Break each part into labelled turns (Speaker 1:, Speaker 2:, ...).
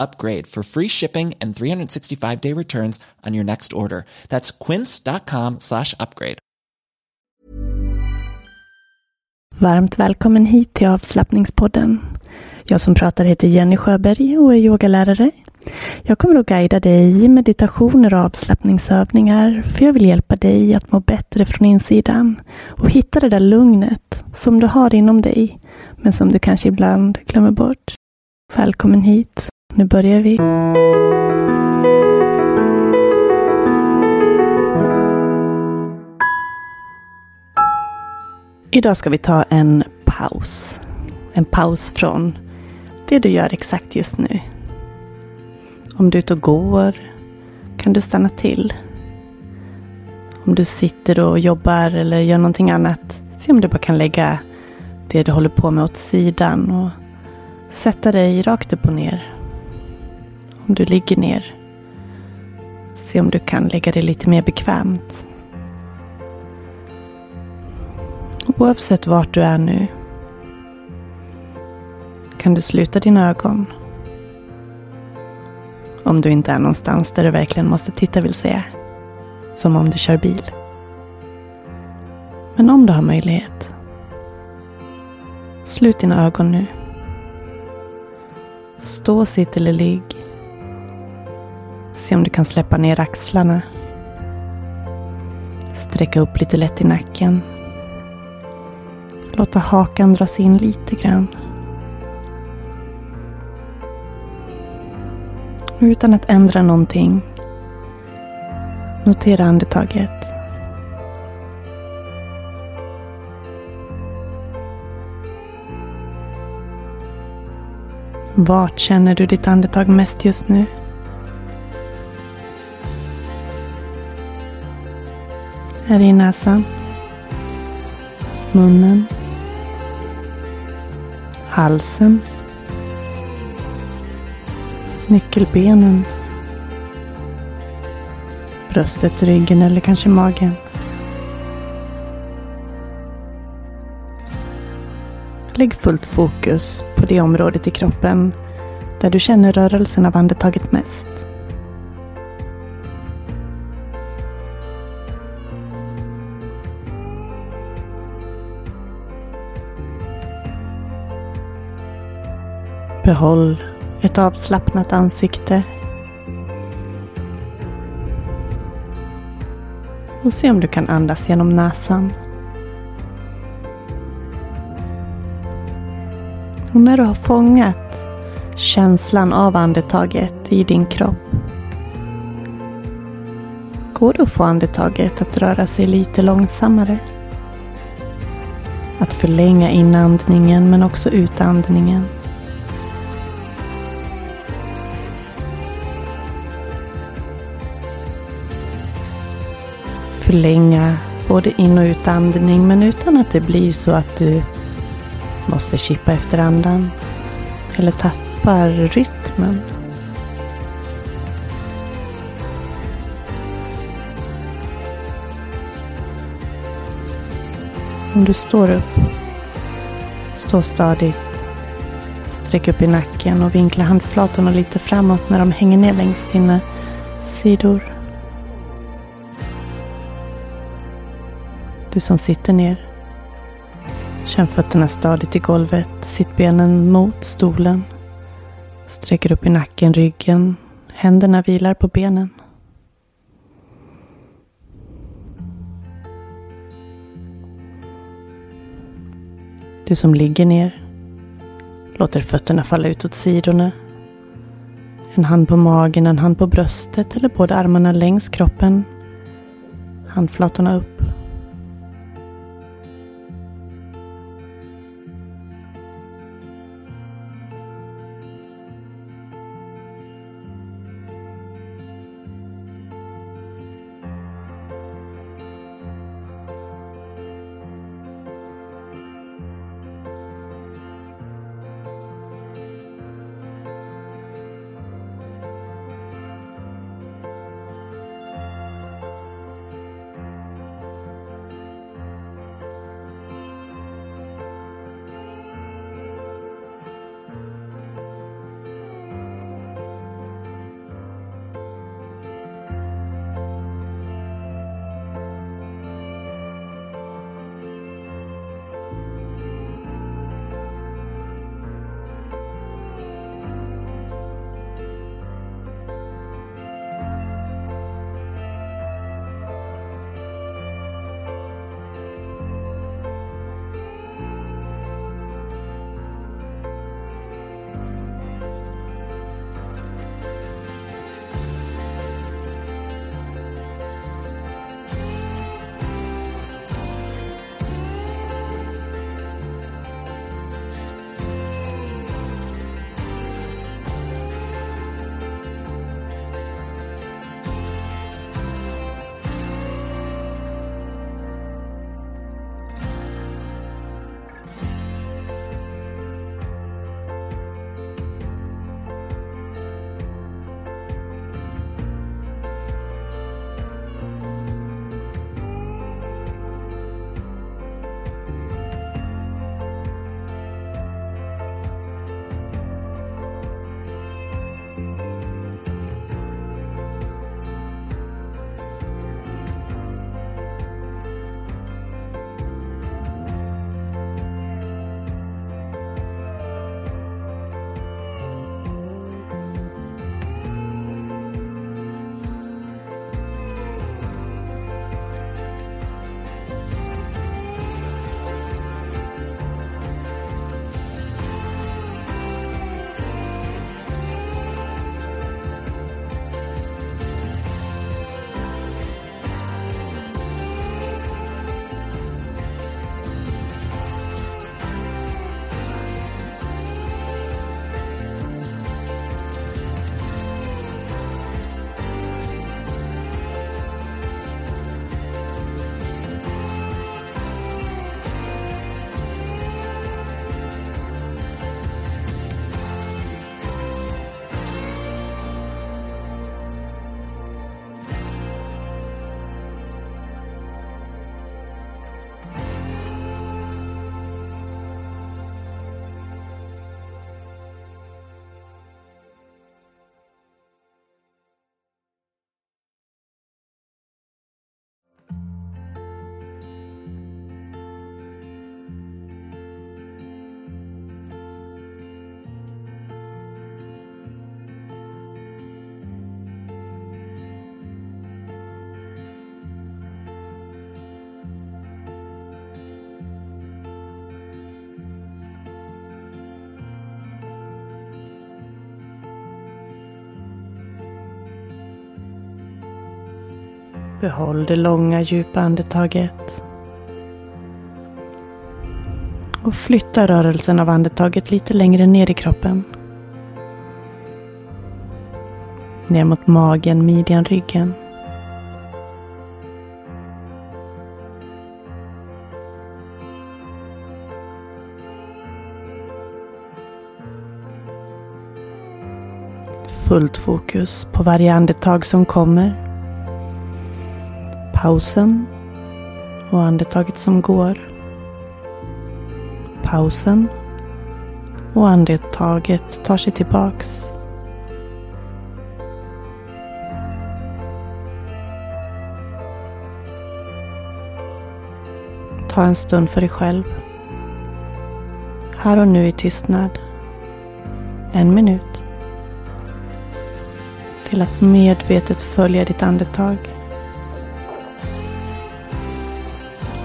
Speaker 1: upgrade for free shipping and 365 day returns on your next order. That's quince.com slash upgrade.
Speaker 2: Varmt välkommen hit till avslappningspodden. Jag som pratar heter Jenny Sjöberg och är yogalärare. Jag kommer att guida dig i meditationer och avslappningsövningar för jag vill hjälpa dig att må bättre från insidan och hitta det där lugnet som du har inom dig men som du kanske ibland glömmer bort. Välkommen hit. Nu börjar vi. Idag ska vi ta en paus. En paus från det du gör exakt just nu. Om du är ute och går kan du stanna till. Om du sitter och jobbar eller gör någonting annat, se om du bara kan lägga det du håller på med åt sidan och sätta dig rakt upp och ner. Om du ligger ner, se om du kan lägga dig lite mer bekvämt. Oavsett vart du är nu kan du sluta dina ögon. Om du inte är någonstans där du verkligen måste titta vill säga. Som om du kör bil. Men om du har möjlighet. Slut dina ögon nu. Stå, sitt eller ligg. Se om du kan släppa ner axlarna. Sträcka upp lite lätt i nacken. Låta hakan dras in lite grann. Utan att ändra någonting. Notera andetaget. Vart känner du ditt andetag mest just nu? Är i näsan? Munnen? Halsen? nyckelbenen, bröstet, ryggen eller kanske magen. Lägg fullt fokus på det området i kroppen där du känner rörelsen av andetaget mest. Behåll ett avslappnat ansikte. Och se om du kan andas genom näsan. Och när du har fångat känslan av andetaget i din kropp går det att få andetaget att röra sig lite långsammare. Att förlänga inandningen men också utandningen. förlänga både in och utandning men utan att det blir så att du måste kippa efter andan eller tappar rytmen. Om du står upp, stå stadigt, sträck upp i nacken och vinkla handflatorna lite framåt när de hänger ner längs dina sidor. Du som sitter ner. Känn fötterna stadigt i golvet. Sittbenen mot stolen. Sträcker upp i nacken, ryggen. Händerna vilar på benen. Du som ligger ner. Låter fötterna falla ut åt sidorna. En hand på magen, en hand på bröstet eller båda armarna längs kroppen. Handflatorna upp. Behåll det långa djupa andetaget. Och flytta rörelsen av andetaget lite längre ner i kroppen. Ner mot magen, midjan, ryggen. Fullt fokus på varje andetag som kommer pausen och andetaget som går. pausen och andetaget tar sig tillbaks. Ta en stund för dig själv. Här och nu i tystnad. En minut. Till att medvetet följa ditt andetag.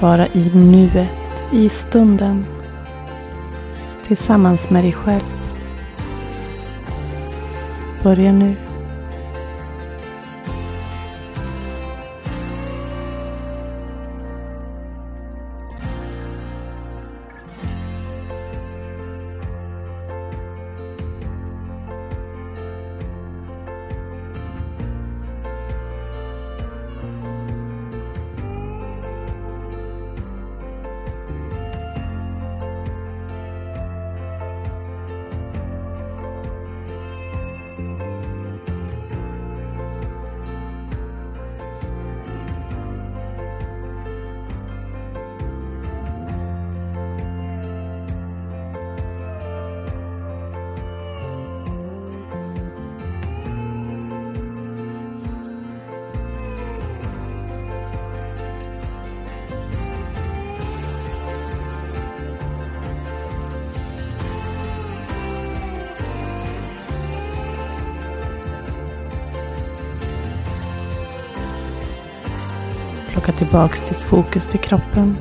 Speaker 2: Vara i nuet, i stunden. Tillsammans med dig själv. Börja nu. Plocka tillbaks ditt fokus till kroppen.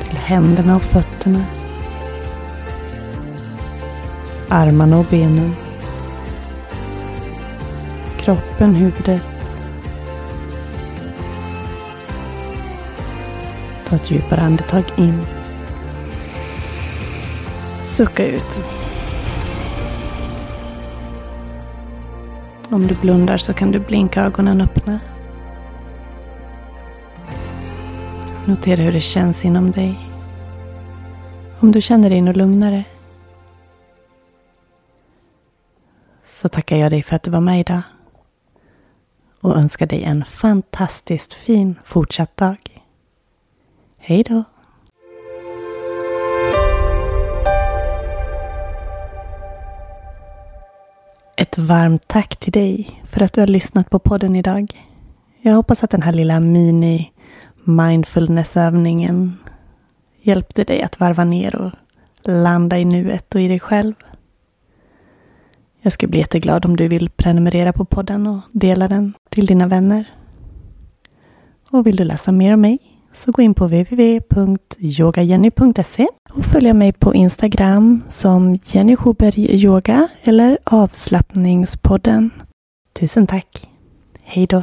Speaker 2: Till händerna och fötterna. Armarna och benen. Kroppen, huvudet. Ta ett djupare andetag in. Sucka ut. Om du blundar så kan du blinka ögonen öppna. Notera hur det känns inom dig. Om du känner dig något lugnare. Så tackar jag dig för att du var med idag. Och önskar dig en fantastiskt fin fortsatt dag. Hej då! Ett varmt tack till dig för att du har lyssnat på podden idag. Jag hoppas att den här lilla mini mindfulnessövningen hjälpte dig att varva ner och landa i nuet och i dig själv. Jag skulle bli jätteglad om du vill prenumerera på podden och dela den till dina vänner. Och vill du läsa mer om mig så gå in på www.yogajenny.se och följ mig på Instagram som Jenny Schuberg Yoga eller Avslappningspodden. Tusen tack! Hej då!